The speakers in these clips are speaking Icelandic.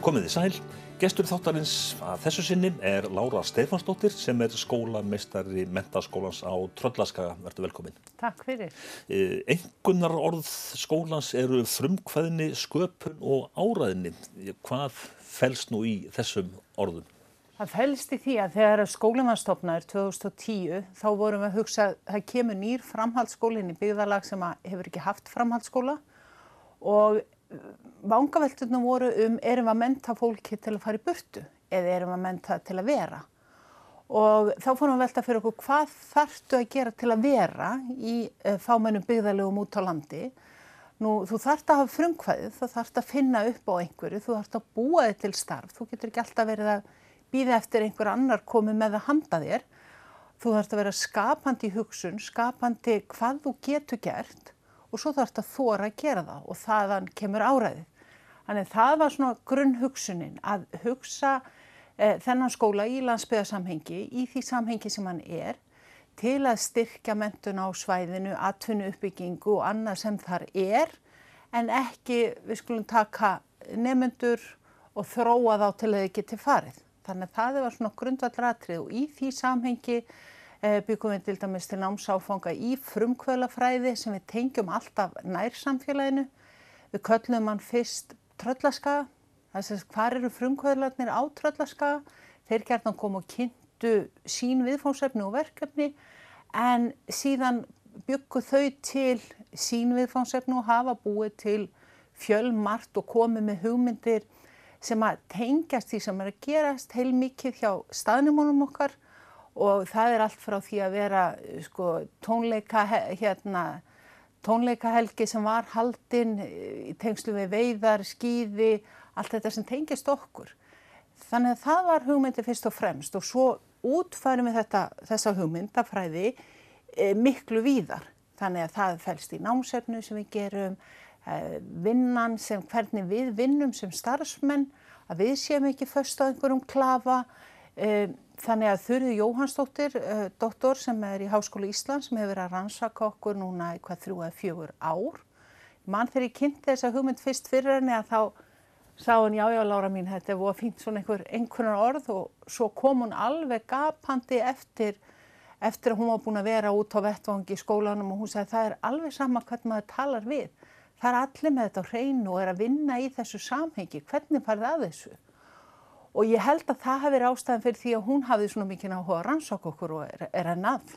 Komið þið sæl. Gestur þáttarins að þessu sinni er Lára Stefansdóttir sem er skólameistari mentaskólans á Tröllaskaga. Verður velkomin. Takk fyrir. Engunar orð skólans eru frumkvæðinni, sköpun og áræðinni. Hvað fælst nú í þessum orðum? Það fælst í því að þegar stopnaður 2010 þá vorum við að hugsa að það kemur nýr framhaldsskólinn í byggðalag sem hefur ekki haft framhaldsskóla og vangaveltunum voru um erum við að menta fólki til að fara í burtu eða erum við að menta til að vera? Og þá fórum við að velta fyrir okkur hvað þarftu að gera til að vera í fámennum byggðalegum út á landi? Nú, þú þarft að hafa frumkvæðið, þú þarft að finna upp á einhverju, þú þarft að búa þig til starf, þú getur ekki alltaf verið að býða eftir einhver annar komið með að handa þér. Þú þarfst að vera skapandi í hugsun, skapandi hvað þú getur gert og svo þarfst að þóra að gera það og þaðan kemur áræðið. Þannig það var svona grunnhugsunin að hugsa eh, þennan skóla í landsbyðarsamhengi, í því samhengi sem hann er, til að styrkja mentun á svæðinu, atvinnu uppbyggingu og annað sem þar er, en ekki við skulum taka nefnendur og þróa þá til að þau geti farið. Þannig að það var svona grundvallatrið og í því samhengi byggum við til dæmis til námsáfanga í frumkvölafræði sem við tengjum alltaf nær samfélaginu. Við köllum hann fyrst tröllaskaga, þess að hvað eru frumkvölarnir á tröllaskaga? Þeir gerðan kom og kynntu sín viðfónsefni og verkefni en síðan byggu þau til sín viðfónsefni og hafa búið til fjölmart og komið með hugmyndir sem að tengjast því sem er að gerast heilmikið hjá staðnumónum okkar og það er allt frá því að vera sko, tónleika, hérna, tónleikahelgi sem var haldinn í tengslu við veiðar, skýði, allt þetta sem tengjast okkur. Þannig að það var hugmyndi fyrst og fremst og svo útfærum við þetta, þessa hugmyndafræði e, miklu víðar. Þannig að það fælst í námsefnu sem við gerum, e, vinnan sem hvernig við vinnum sem starfsmenn, að við séum ekki först á einhverjum klafa. E, þannig að Þurði Jóhannsdóttir, doktor sem er í Háskólu Íslands, sem hefur verið að rannsaka okkur núna í hvað þrjú eða fjögur ár. Mann þegar ég kynnti þessa hugmynd fyrst fyrir henni að þá sá hann já já Lára mín þetta var fínt svona einhver einhvernar orð og svo kom hún alveg gapandi eftir, eftir að hún var búin að vera út á vettvangi í skólanum og hún sagði það er alveg sama hvernig maður talar við. Það er allir með þetta á hreinu og er að vinna í þessu samhengi, hvernig farið að þessu? Og ég held að það hafi verið ástæðan fyrir því að hún hafði svona mikið áhuga að rannsaka okkur og er, er að. Nafn.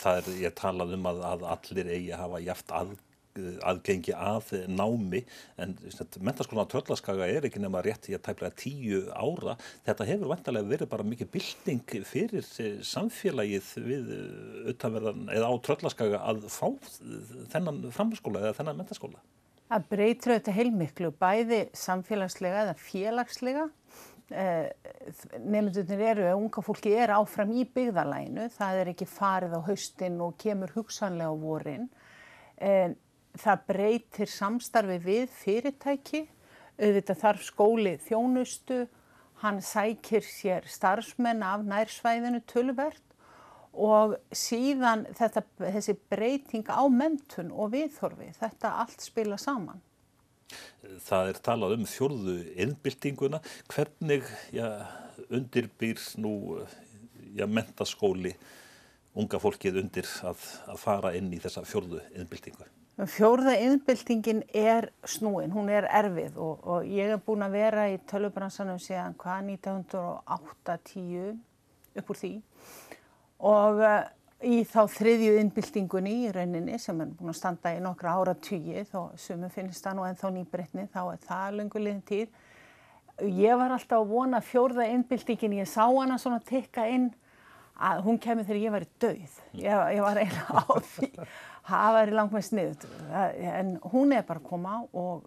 Það er, ég talað um að, að allir eigi að hafa jaft að aðgengi að námi en mentaskólan á Tröllaskaga er ekki nema rétt í að tæplega tíu ára. Þetta hefur vantarlega verið bara mikið bylting fyrir samfélagið við utanverðan eða á Tröllaskaga að fá þennan framskóla eða þennan mentaskóla Það breytir auðvitað heilmiklu bæði samfélagslega eða félagslega nefndunir eru að unga fólki er áfram í byggðalæinu það er ekki farið á haustin og kemur hugsanlega á vorin. Það breytir samstarfi við fyrirtæki, auðvitað þarf skóli þjónustu, hann sækir sér starfsmenn af nærsvæðinu tölvert og síðan þetta, þessi breyting á mentun og viðhorfi, þetta allt spila saman. Það er talað um fjörðu innbyltinguna. Hvernig ja, undirbýr nú ja, mentaskóli unga fólkið undir að, að fara inn í þessa fjörðu innbyltingu? Fjórða innbyltingin er snúin, hún er erfið og, og ég hef búin að vera í tölvubransanum síðan hvað 1908-10 upp úr því og í þá þriðju innbyltingunni í rauninni sem er búin að standa í nokkra ára tugi þó sumum finnst það nú ennþá nýbreytni þá er það lungulegin tíð. Ég var alltaf að vona fjórða innbyltingin, ég sá hana svona tikka inn að hún kemur þegar ég var í dauð, ég, ég var eiginlega á því það væri langt með sniðut en hún er bara að koma og,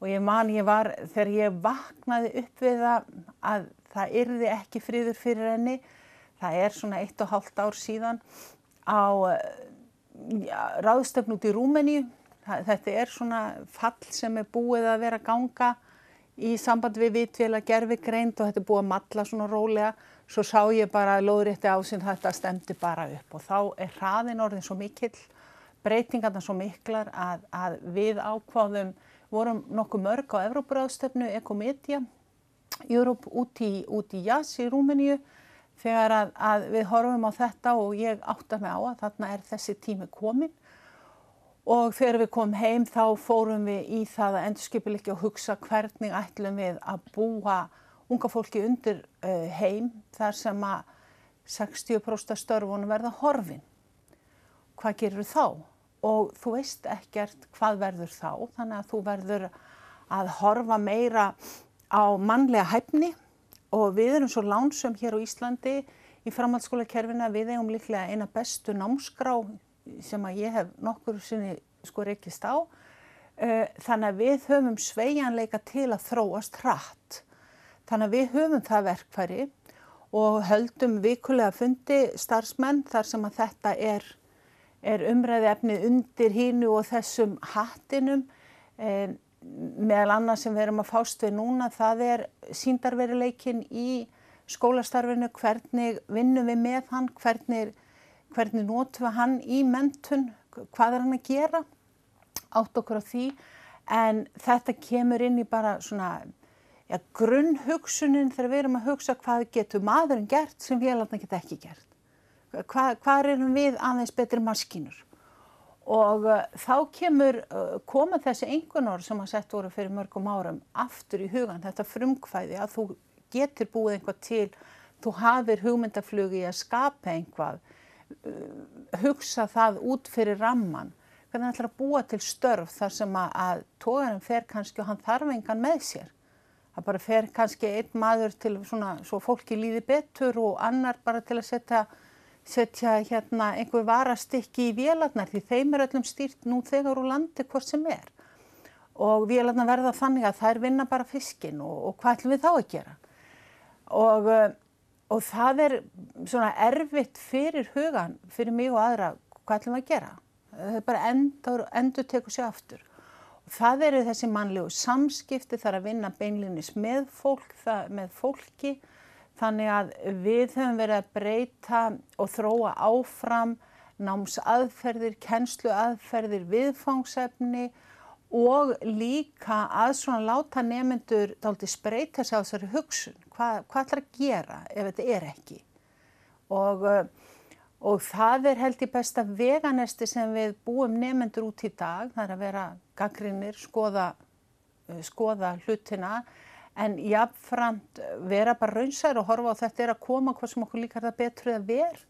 og ég man ég var þegar ég vaknaði upp við það að það yrði ekki friður fyrir henni það er svona eitt og hálft ár síðan á ja, ráðstöfn út í Rúmeníu. Þetta er svona fall sem er búið að vera ganga í samband við vitvél að gerfi greint og þetta er búið að matla svona rólega. Svo sá ég bara loðrétti ásinn þetta stemdi bara upp og þá er hraðin orðin svo mikill breytingarna svo miklar að, að við ákváðum vorum nokkuð mörg á Evrópuráðstöfnu, Ekomedia, Europe út í, í Jazz í Rúmeníu þegar að, að við horfum á þetta og ég átta mig á að þarna er þessi tími komin og þegar við komum heim þá fórum við í það að endurskipilegja og hugsa hvernig ætlum við að búa unga fólki undir uh, heim þar sem að 60% störfunum verða horfin. Hvað gerur þá? Og þú veist ekkert hvað verður þá þannig að þú verður að horfa meira á mannlega hæfni og við erum svo lánsum hér á Íslandi í framhaldsskólakerfina við eigum líklega eina bestu námskrá sem að ég hef nokkur sinni sko reykist á. Eh, þannig að við höfum sveianleika til að þróast hratt. Þannig að við höfum það verkfæri og höldum vikulega fundi starfsmenn þar sem að þetta er, er umræði efnið undir hínu og þessum hattinum. Eh, meðal annað sem við erum að fást við núna það er síndarveruleikin í skólastarfinu, hvernig vinnum við með hann, hvernig, hvernig notum við hann í mentun, hvað er hann að gera, átt okkur á því en þetta kemur inn í bara svona ja, grunnhugsunin þegar við erum að hugsa hvað getur maðurinn gert sem vélarna geta ekki gert. Hva, hvað erum við aðeins betri maskínur? Og uh, þá kemur, uh, koma þessi einhvernor sem að sett voru fyrir mörgum árum aftur í hugan, þetta frumkvæði að þú getur búið einhvað til, þú hafir hugmyndaflugi að skapa einhvað, uh, hugsa það út fyrir ramman, hvernig það ætlar að búa til störf þar sem að, að tóðanum fer kannski og hann þarf engan með sér. Það bara fer kannski einn maður til svona, svo fólki líði betur og annar bara til að setja setja hérna einhver varastykki í vélarnar því þeim er öllum stýrt nú þegar úr landi hvort sem er. Og vélarnar verða þannig að þær vinna bara fiskin og, og hvað ætlum við þá að gera? Og, eh, og það er svona erfitt fyrir hugan, fyrir mig og aðra hvað ætlum við að gera? Það er bara endur, endur teku sér aftur. Og það eru þessi mannlegu samskipti þar að vinna beinlinis með fólk, það, með fólki Þannig að við höfum verið að breyta og þróa áfram námsaðferðir, kennsluaðferðir, viðfangsefni og líka að svona láta nefnendur daldi spreita sig á þessari hugsun. Hvað, hvað ætlar að gera ef þetta er ekki? Og, og það er held í besta veganesti sem við búum nefnendur út í dag. Það er að vera gaggrinir, skoða, skoða hlutina en jáfnframt vera bara raunsæður og horfa á þetta er að koma hvað sem okkur líkar það betur eða verð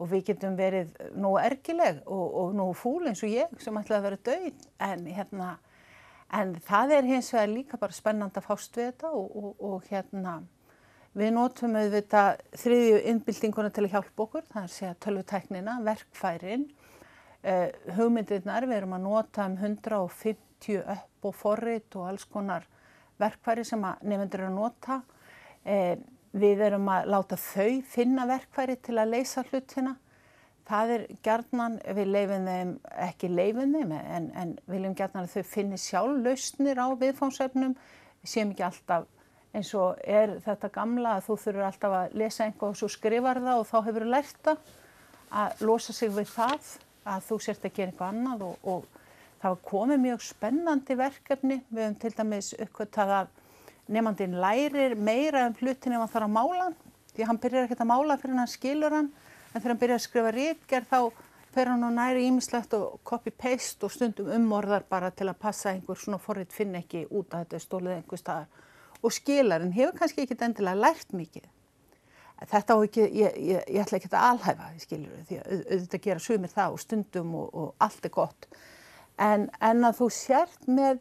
og við getum verið nógu ergileg og, og nógu fúl eins og ég sem ætlaði að vera döið en, hérna, en það er hins vegar líka bara spennand að fást við þetta og, og, og hérna við notum auðvitað þriðju innbyltinguna til að hjálpa okkur, það er að segja tölvutæknina, verkfærin, uh, hugmyndirnar, við erum að nota um 150 upp og forrit og alls konar verkfæri sem nefndur eru að nota. Eh, við erum að láta þau finna verkfæri til að leysa hlutina. Það er gerðnan, við leifum þeim, ekki leifum þeim, en, en viljum gerðnan að þau finni sjálf lausnir á viðfónsefnum. Við séum ekki alltaf eins og er þetta gamla að þú þurfur alltaf að lesa einhvað og svo skrifar það og þá hefur þú lært það að losa sig við það, að þú sért að gera einhvað annað og, og Það var komið mjög spennandi verkefni. Við höfum til dæmis uppkvötað að nefnandin lærir meira um hlutin ef hann þarf að mála. Því hann byrjar ekkert að mála fyrir hann skilur hann. En þegar hann byrjar að skrifa rítgerð þá fer hann og næri ímislegt og copy-paste og stundum umorðar bara til að passa einhver svona forrið finn ekki út að þetta er stólið einhver staðar. Og skilarinn hefur kannski ekkert endilega lært mikið. Þetta á ekki, ég, ég, ég ætla ekki að alhæfa, skilur, því að auðvitað gera sumir það og stundum og, og allt er gott en, en að þú sért með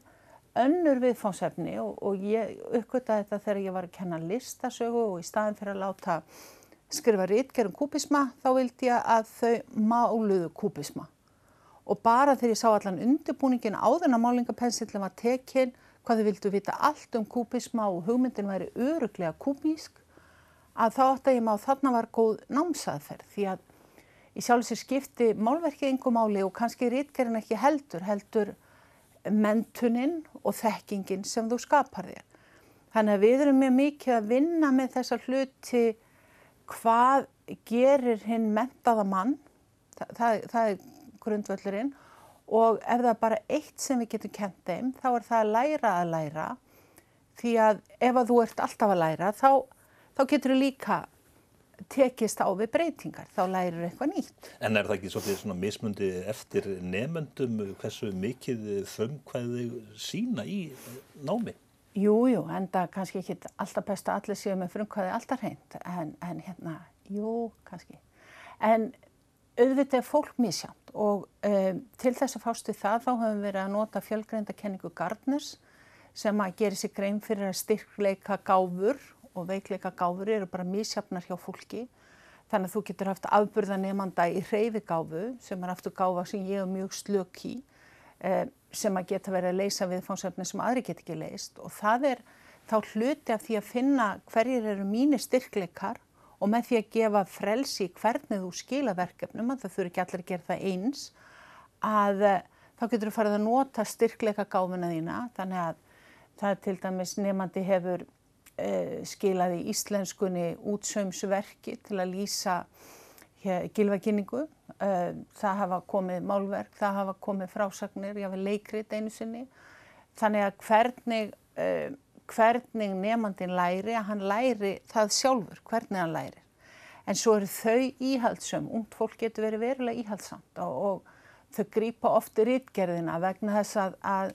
önnur viðfánsefni og, og ég uppgötta þetta þegar ég var að kenna listasögu og í staðin fyrir að láta skrifa rítgerum kúpisma þá vildi ég að þau máluðu kúpisma og bara þegar ég sá allan undirbúningin en að málingapensillin var tekinn hvað þau vildu vita allt um kúpisma og hugmyndin væri öruglega kúbísk að þá átt að ég má þarna var góð námsaðferð því að í sjálfsög skipti málverkið yngum máli og kannski rítgerinn ekki heldur, heldur mentuninn og þekkingin sem þú skapar þér. Þannig að við erum mjög mikið að vinna með þessa hluti hvað gerir hinn mentaða mann, það, það, það er grundvöldurinn og ef það er bara eitt sem við getum kent þeim þá er það að læra að læra því að ef að þú ert alltaf að læra þá, þá getur þú líka tekist á við breytingar, þá lærir eitthvað nýtt. En er það ekki svolítið svona mismundi eftir nefnendum hversu mikið þöngkvæði sína í námi? Jú, jú, en það kannski ekki alltaf best að allir séu með frumkvæði alltaf hreint, en, en hérna, jú, kannski. En auðvitað er fólk misjámt og um, til þess að fástu það þá höfum við verið að nota fjölgreinda kenningu Gardners sem að gera sér grein fyrir að styrkleika gáfur og veikleika gáfur eru bara misjafnar hjá fólki. Þannig að þú getur haft afburðanemanda í hreyfigáfu sem er aftur gáfa sem ég er mjög slök í eh, sem að geta verið að leysa viðfánsefni sem aðri get ekki leist og það er þá hluti af því að finna hverjir eru mínir styrkleikar og með því að gefa frelsi hvernig þú skila verkefnum að það þurfi ekki allir að gera það eins að eh, þá getur þú farið að nota styrkleika gáfuna þína þannig að það til dæmis nefandi hefur skilaði íslenskunni útsaumsverki til að lýsa gilvækynningu. Eh, það hafa komið málverk, það hafa komið frásagnir, ég hafi leikrið einu sinni. Þannig að hvernig, eh, hvernig nefnandin læri, að hann læri það sjálfur, hvernig hann læri. En svo eru þau íhaldsum, ungt fólk getur verið verulega íhaldsamt og, og þau grýpa ofti rítgerðina vegna þess að, að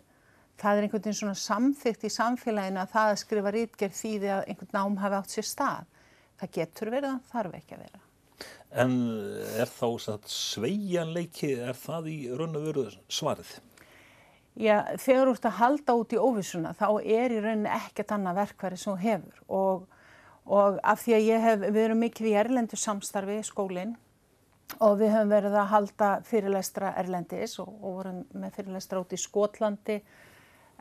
það er einhvern veginn svona samþygt í samfélaginu að það að skrifa rítgerð þýði að einhvern nám hafi átt sér stað. Það getur verið, það þarf ekki að vera. En er þá sveigjanleiki, er það í raun og veru svarið? Já, þegar þú ert að halda út í óvissuna þá er í rauninni ekkert annað verkværi sem þú hefur og, og af því að hef, við erum mikið í erlendu samstarfi í skólinn og við höfum verið að halda fyrirlestra erlendis og, og vorum með fyrirlestra út í Skotlandi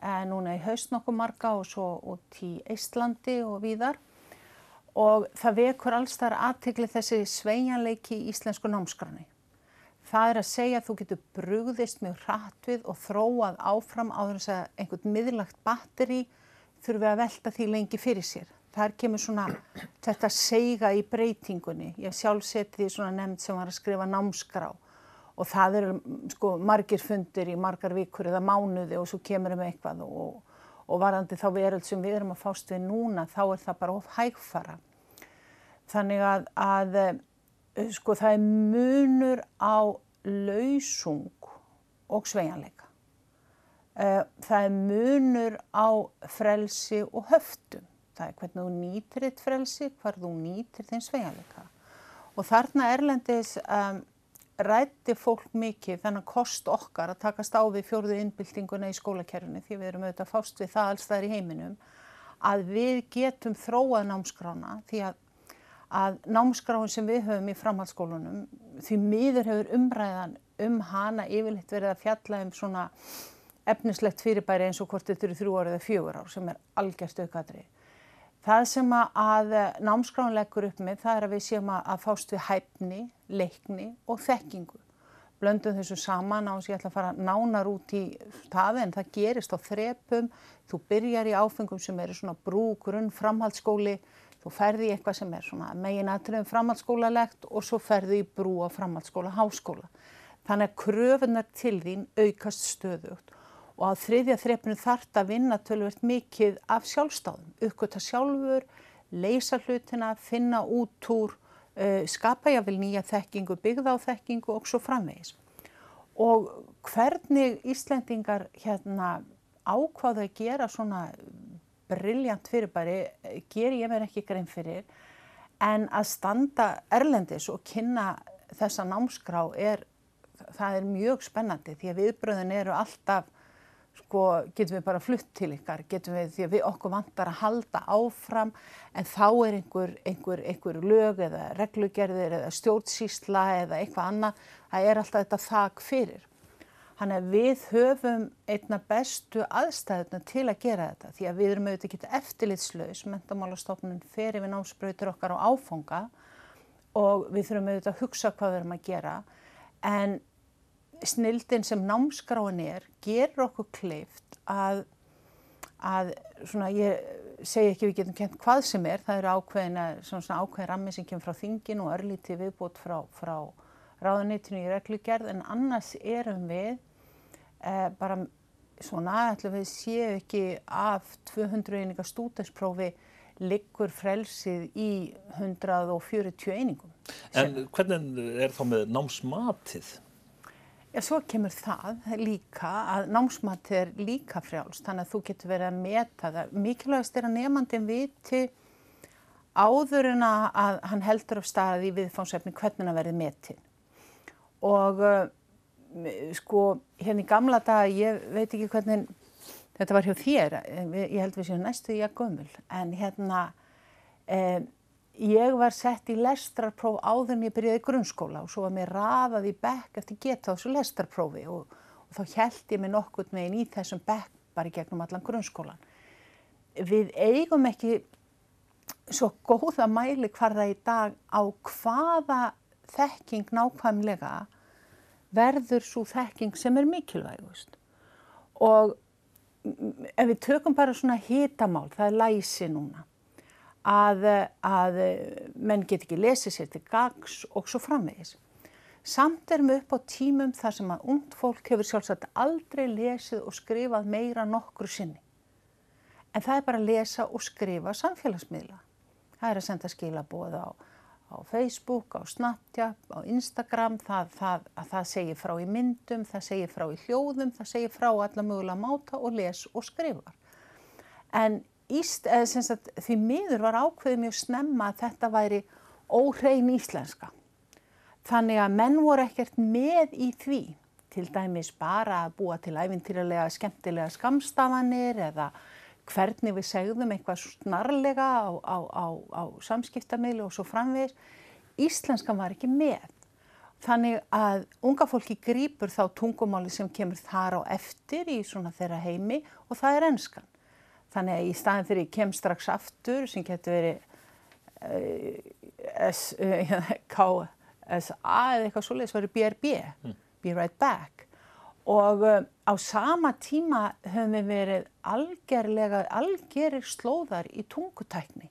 en núna í haust nokkuð marga og svo út í Íslandi og víðar og það vekur alls þar aðtikli þessi sveianleiki í íslensku námskrani. Það er að segja að þú getur brugðist mjög hratt við og þróað áfram á þess að einhvern miðlagt batteri þurfi að velta því lengi fyrir sér. Það kemur svona þetta seiga í breytingunni. Ég sjálf seti því svona nefnd sem var að skrifa námskrá og það eru sko margir fundir í margar vikur eða mánuði og svo kemur við eitthvað og, og varandi þá veröld sem við erum að fást við núna þá er það bara of hægfara. Þannig að, að eh, sko það er munur á lausung og sveianleika. Eh, það er munur á frelsi og höftum. Það er hvernig þú nýtir þitt frelsi, hvar þú nýtir þinn sveianleika. Og þarna Erlendis um, rætti fólk mikið þennan kost okkar að takast á við fjórðu innbyltinguna í skólakerfinu því við erum auðvitað fást við það alls þar í heiminum að við getum þróað námskrána því að, að námskráin sem við höfum í framhaldsskólunum því miður hefur umræðan um hana yfirleitt verið að fjalla um svona efnislegt fyrirbæri eins og hvort þetta eru þrjú árið eða fjögur ár sem er algjörst aukaðrið. Það sem að námskráin leggur upp með það er að við séum að fást við hæfni, leikni og þekkingu. Blöndum þessu saman á þess að ég ætla að fara nánar út í það en það gerist á þrepum. Þú byrjar í áfengum sem eru svona brú, grunn, framhaldsskóli. Þú ferði í eitthvað sem er svona megin aðtröðum framhaldsskólalegt og svo ferði í brú á framhaldsskóla, háskóla. Þannig að kröfunar til þín aukast stöðugt og á þriðja þreppinu þart að vinna tölvert mikið af sjálfstáðum, uppgöta sjálfur, leysa hlutina, finna út úr, uh, skapa jáfnvel nýja þekkingu, byggða á þekkingu og svo framvegis. Og hvernig Íslendingar hérna ákvaðu að gera svona brilljant fyrirbæri ger ég mér ekki grein fyrir en að standa erlendis og kynna þessa námskrá er, það er mjög spennandi því að viðbröðin eru alltaf sko getum við bara flutt til ykkar, getum við því að við okkur vantar að halda áfram en þá er einhver, einhver, einhver lög eða reglugerðir eða stjórnsýsla eða eitthvað annað, það er alltaf þetta þak fyrir. Þannig að við höfum einna bestu aðstæðuna til að gera þetta því að við erum auðvitað ekki eftirlitslaus, mentamálastofnun fer við námsbrautur okkar á áfanga og við þurfum auðvitað að hugsa hvað við erum að gera en snildin sem námskráin er gerur okkur kleift að, að svona ég segi ekki við getum kent hvað sem er, það eru ákveðina svona ákveðin rammi sem kemur frá þingin og örlíti viðbútt frá, frá ráðunitinu í reglugerð en annars erum við eh, bara svona, ætlum við séu ekki af 200 einingar stúdensprófi liggur frelsið í 140 einingum. En hvernig er þá með námsmatið? Já, svo kemur það líka að námsmatið er líka frjálst, þannig að þú getur verið að meta það. Mikilvægast er að nefnandin viti áður en að hann heldur af staði í viðfánsefni hvernig það verið metin. Og uh, sko, hérna í gamla daga, ég veit ekki hvernig þetta var hjá þér, ég held við séum næstu í að gömul, en hérna, eh, ég var sett í lestrarpróf áður en ég byrjaði grunnskóla og svo var mér raðað í bekk eftir geta á þessu lestrarprófi og, og þá held ég mig nokkurt megin í þessum bekk bara í gegnum allan grunnskólan. Við eigum ekki svo góða mæli hvarða í dag á hvaða þekking nákvæmlega verður svo þekking sem er mikilvægust. Og ef við tökum bara svona hitamál, það er læsi núna að, að menn get ekki lesið sér til gags og svo framvegis. Samt erum við upp á tímum þar sem að ungd fólk hefur sjálfsagt aldrei lesið og skrifað meira nokkru sinni. En það er bara að lesa og skrifa samfélagsmiðla. Það er að senda skilabóð á, á Facebook, á Snapchat, á Instagram, það, það, það segir frá í myndum, það segir frá í hljóðum, það segir frá alla mögulega máta og les og skrifar. En Íst, sagt, því miður var ákveðið mjög snemma að þetta væri óhrein íslenska. Þannig að menn voru ekkert með í því, til dæmis bara að búa til æfintýralega skemmtilega skamstafanir eða hvernig við segðum eitthvað snarlega á, á, á, á samskiptamili og svo framvegis. Íslenskan var ekki með. Þannig að unga fólki grýpur þá tungumáli sem kemur þar á eftir í svona þeirra heimi og það er enskan. Þannig að í staðin fyrir kem strax aftur sem getur verið uh, uh, KSA eða eitthvað svolítið sem verið BRB, mm. Be Right Back. Og uh, á sama tíma höfum við verið algerlega, algerir slóðar í tungutækni.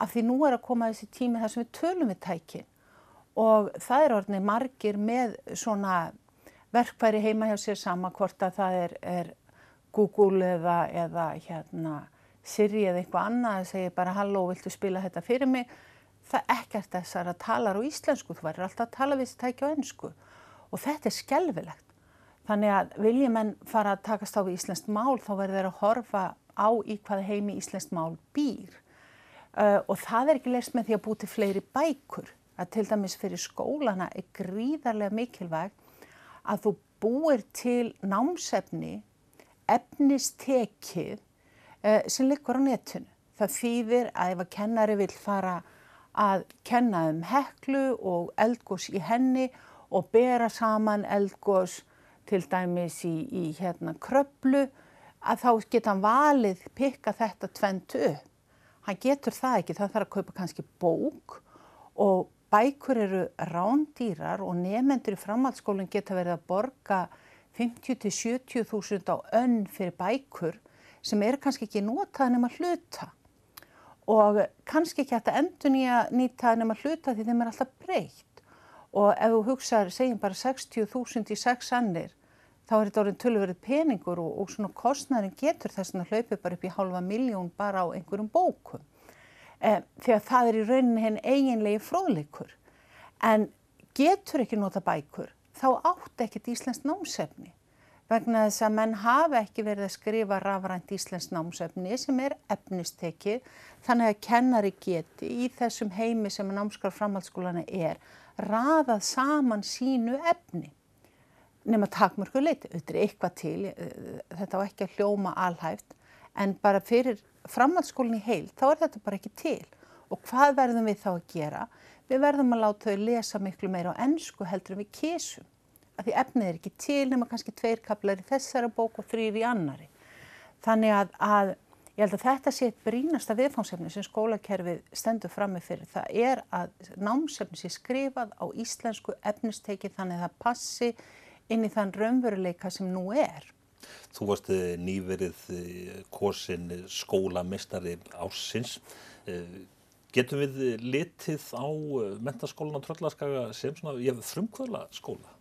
Af því nú er að koma þessi tími þar sem við tölum við tækin. Og það er orðinni margir með svona verkværi heima hjá sér sama hvort að það er, er Google eða, eða hérna Siri eða eitthvað annað að segja bara halló, viltu spila þetta fyrir mig? Það er ekkert þessar að tala á íslensku, þú verður alltaf að tala við þessi tækja á ennsku og þetta er skelvilegt. Þannig að viljum enn fara að takast á við íslenskt mál þá verður þeir að horfa á í hvað heimi íslenskt mál býr uh, og það er ekki leist með því að búti fleiri bækur að til dæmis fyrir skólana er gríðarlega mikilvægt að þú búir til námsefni efnistekið uh, sem liggur á netinu. Það þýðir að ef að kennari vil fara að kenna um heklu og eldgós í henni og bera saman eldgós til dæmis í, í hérna kröplu að þá geta hann valið pikka þetta tventu upp. Hann getur það ekki, það þarf að kaupa kannski bók og bækur eru rándýrar og nefnendur í framhaldsskólinn geta verið að borga 50-70 þúsund á önn fyrir bækur sem er kannski ekki notað nema hluta. Og kannski ekki hægt að endur nýta nema hluta því þeim er alltaf breytt. Og ef þú hugsaður, segjum bara 60.000 í 6 annir þá er þetta orðin tölverið peningur og, og svona kostnærin getur þess að hlaupi bara upp í halva miljón bara á einhverjum bókum. E, því að það er í rauninni henn eiginlegi fróðleikur. En getur ekki nota bækur þá átt ekkert íslensk námsefni vegna þess að menn hafa ekki verið að skrifa rafrænt íslensk námsefni sem er efnistekið þannig að kennari geti í þessum heimi sem námskar framhaldsskólana er raðað saman sínu efni nema takmörku leiti, er eitthvað til, eh, þetta á ekki að hljóma alhæft en bara fyrir framhaldsskólinni heil þá er þetta bara ekki til og hvað verðum við þá að gera? Við verðum að láta þau lesa miklu meira á ennsku heldur en við kísum. Af því efnið er ekki til nema kannski tveir kaplar í þessara bók og þrýr í annari. Þannig að, að ég held að þetta sé eitt brínasta viðfánsefni sem skólakerfið stendur fram með fyrir. Það er að námsefni sé skrifað á íslensku efnisteki þannig að það passi inn í þann raunveruleika sem nú er. Þú varst eh, nýverið eh, kosin skólamistari ásins. Eh, Getum við litið á mentaskólan á Tröllaskaga sem svona, frumkvöla skóla?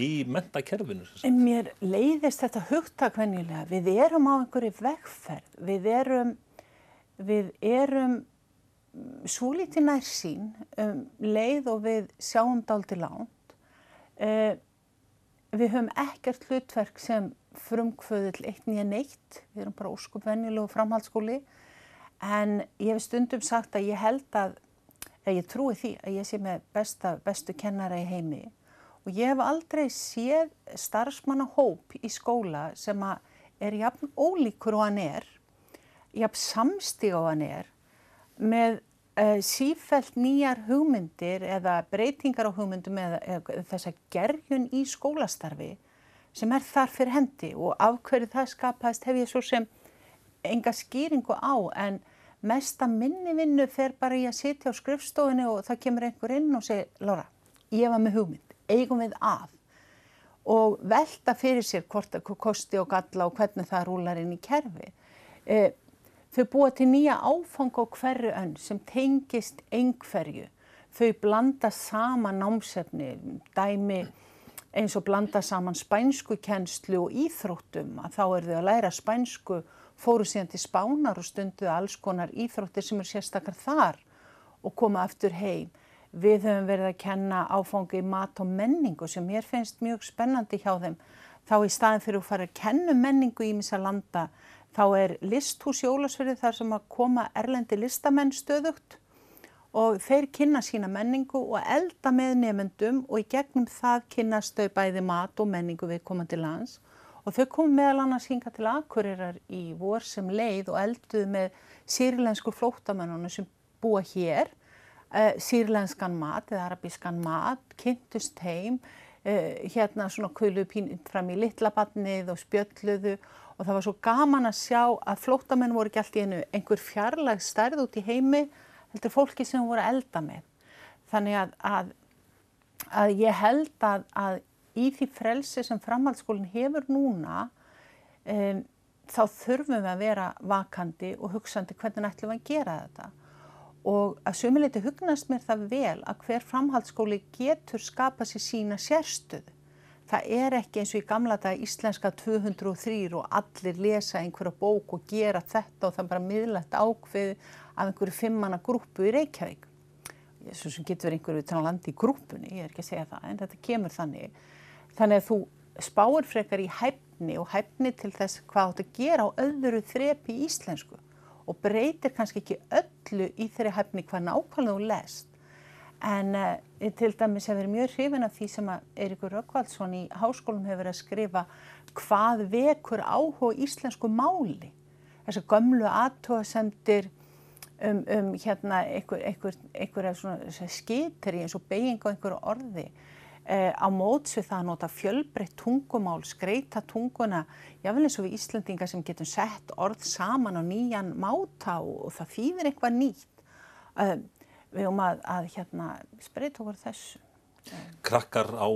Í mentakerfinu? Mér leiðist þetta hugtakvennilega. Við erum á einhverju vegferð. Við erum, við erum svo lítið nær sín um leið og við sjáum daldi lánt. Uh, við höfum ekkert hlutverk sem frumkvöðul eitt nýja neitt. Við erum bara óskup venjulegu framhaldsskóli en ég hef stundum sagt að ég held að, eða ég trúi því að ég sé með besta, bestu kennara í heimi og ég hef aldrei séð starfsmannahóp í skóla sem er jafn ólíkur og hann er, jafn samstíg og hann er með uh, sífælt nýjar hugmyndir eða breytingar á hugmyndum eða, eða þessa gerjun í skólastarfi sem er þar fyrir hendi. Og af hverju það skapaðist hef ég svo sem enga skýringu á en mesta minni vinnu fer bara í að sitja á skrifstofunni og það kemur einhver inn og segir Laura, ég var með hugmynd, eigum við að og velta fyrir sér hvort kosti og galla og hvernig það rúlar inn í kerfi. E, þau búa til nýja áfang á hverju önn sem tengist einhverju. Þau blanda saman námsefni, dæmi eins og blanda saman spænsku kennslu og íþróttum að þá er þau að læra spænsku fóru síðan til spánar og stunduðu alls konar íþróttir sem eru sérstakar þar og koma aftur heim. Við höfum verið að kenna áfangi mat og menningu sem mér finnst mjög spennandi hjá þeim. Þá í staðin fyrir að fara að kenna menningu í misa landa þá er listhús í Ólasverði þar sem að koma erlendi listamenn stöðugt og þeir kynna sína menningu og elda með nefendum og í gegnum það kynnast þau bæði mat og menningu við komandi lands og þau kom meðal annars hinga til Akureyrar í vor sem leið og elduðu með sýrlensku flóttamennunum sem búa hér, sýrlenskan mat eða arabískan mat, kynntust heim, uh, hérna svona kvöluðu pínind fram í litlabannið og spjölluðu og það var svo gaman að sjá að flóttamenn voru ekki allt í einu einhver fjarlag stærð út í heimi, heldur fólki sem voru elda með. Þannig að, að, að ég held að, að í því frelsi sem framhaldsskólinn hefur núna um, þá þurfum við að vera vakandi og hugsandi hvernig ætlum við að gera þetta og að sömuleiti hugnast mér það vel að hver framhaldsskóli getur skapa sér sína sérstöðu. Það er ekki eins og í gamla dag íslenska 203 og allir lesa einhverja bók og gera þetta og það bara miðlægt ákveð af einhverju fimmanna grúpu í Reykjavík. Svo getur verið einhverju utan að landa í grúpunni, ég er ekki að segja það, en þetta kemur þannig. Þannig að þú spáir frekar í hæfni og hæfni til þess hvað átt að gera á öðru þrepi í íslensku og breytir kannski ekki öllu í þeirri hæfni hvað nákvæmlega þú lest. En uh, til dæmis hefur mjög hrifin af því sem að Eirikur Rökkvaldsson í háskólum hefur verið að skrifa hvað vekur áhuga íslensku máli. Þessar gömlu aðtóasendir um, um hérna einhver, einhver, einhver, einhver skitri eins og beiging á einhverju orði á móts við það að nota fjölbreytt tungumál, skreita tunguna, jáfnveg eins og við Íslandingar sem getum sett orð saman á nýjan máta og, og það þýðir eitthvað nýtt. Eh, við höfum að, að hérna, spreita okkur þessu. Krakkar á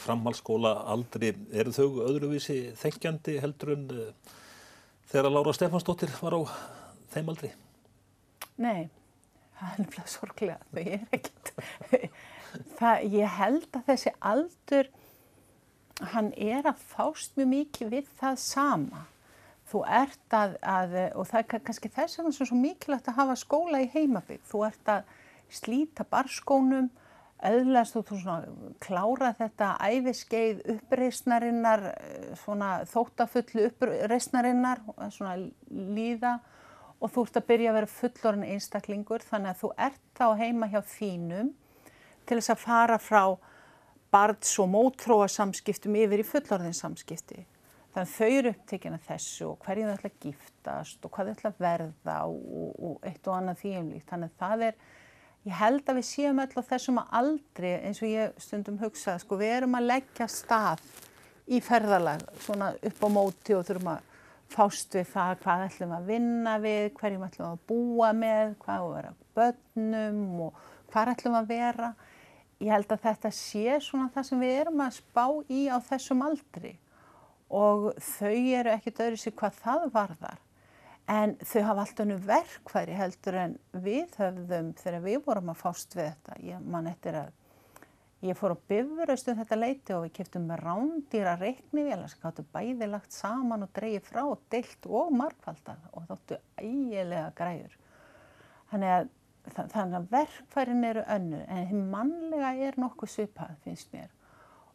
framhalskóla aldrei, eru þau öðruvísi þenkjandi heldur en uh, þegar Lára Stefansdóttir var á þeim aldrei? Nei, það er nefnilega sorglega, þau er ekkert það, ég held að þessi aldur, hann er að fást mjög mikið við það sama. Þú ert að, að og það er kannski þess að það er svo mikilvægt að hafa skóla í heimabygg. Þú ert að slíta barskónum, auðlast og þú svona klára þetta æfiskeið uppreysnarinnar, svona þóttafullu uppreysnarinnar, svona líða og þú ert að byrja að vera fullorinn einstaklingur þannig að þú ert þá heima hjá þínum til þess að fara frá barns og mótróa samskiptum yfir í fullorðinsamskipti. Þannig þau eru upptekina þessu og hverju þau ætla að giftast og hvað þau ætla að verða og, og eitt og annað þýjumlíkt. Þannig að það er, ég held að við séum á þessum að aldrei eins og ég stundum hugsað, sko við erum að leggja stað í ferðalag svona upp á móti og þurfum að fást við það hvað ætlum að vinna við, hverjum ætlum að búa með, hvað að vera börnum og hvað ætlum að vera ég held að þetta sé svona það sem við erum að spá í á þessum aldri. Og þau eru ekkit öðru sér hvað það varðar. En þau hafa alltaf nú verkværi heldur en við höfðum þegar við vorum að fást við þetta. Ég man eftir að Ég fór á bifuröst um þetta leiti og við keftum með rándýra reiknivél sem gáttu bæði lagt saman og dreyið frá og deilt og markvaldað og þóttu ægilega græður. Þannig að, þannig að verkfærin eru önnu en hinn mannlega er nokkuð svipað finnst mér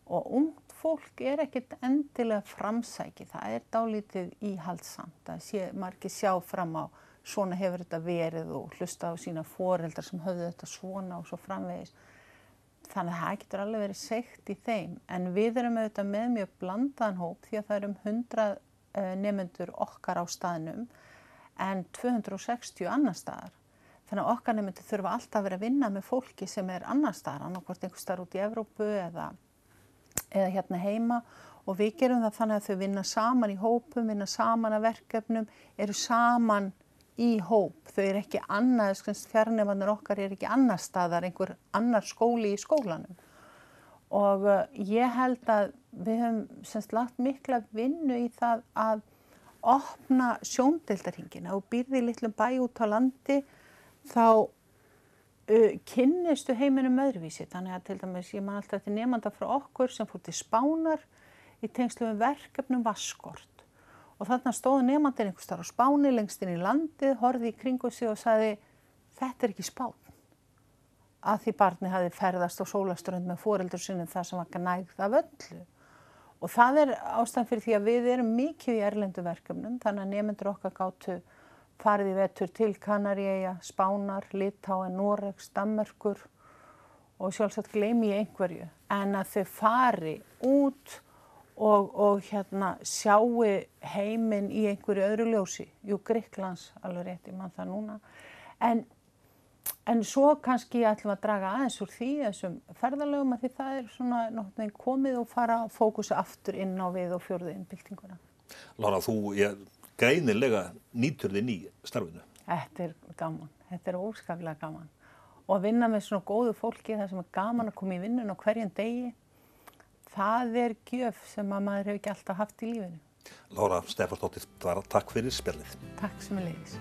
og ungt fólk er ekkert endilega framsæki, það er dálítið íhaldsamt, það sé margir sjá fram á svona hefur þetta verið og hlusta á sína foreldrar sem höfðu þetta svona og svo framvegis. Þannig að það getur alveg verið segt í þeim en við erum auðvitað með mjög blandaðan hóp því að það erum 100 nefnendur okkar á staðnum en 260 annar staðar. Þannig að okkar nefnendur þurfa alltaf að vera að vinna með fólki sem er annar staðar, annarkvært einhver staðar út í Evrópu eða eða hérna heima og við gerum það þannig að þau vinna saman í hópum, vinna saman að verkefnum, eru saman í hóp. Þau eru ekki annað, fjarnefanir okkar er ekki annar staðar, einhver annar skóli í skólanum. Og uh, ég held að við höfum semst lagt mikla vinnu í það að opna sjóndeldarhingina og býrði í litlum bæ út á landi þá uh, kynnistu heiminum öðruvísi. Þannig að til dæmis ég man alltaf til nefnda frá okkur sem fór til spánar í tengslu með verkefnum vaskort og þarna stóðu nefndandir einhvers þar á spáni lengst inn í landið, horfið í kringu sig og sagði þetta er ekki spán. Að því barni hafi ferðast á sólaströnd með fóreldur sinni það sem var nægð af öllu. Og það er ástæðan fyrir því að við erum mikið í erlendu verkefnum þannig að nefndur okkar gáttu farið í vetur til Kanaríeia, Spánar, Litáa, Noregs, Dammerkur og sjálfsagt gleymi ég einhverju. En að þau fari út og, og hérna sjáu heiminn í einhverju öðru ljósi, jú Greiklands alveg rétt, ég mann það núna. En, en svo kannski ætlum að draga aðeins úr því þessum ferðalögum að því það er svona náttúrulega komið og fara að fókusa aftur inn á við og fjörðu innbyltinguna. Lára, þú, ég greinilega nýtur þinn í starfinu. Þetta er gaman, þetta er óskaplega gaman og að vinna með svona góðu fólki það sem er gaman að koma í vinnun á hverjan degi það er gjöf sem að maður hefur ekki alltaf haft í lífinu. Lára Stefansdóttir, takk fyrir spjallið. Takk sem er leiðis.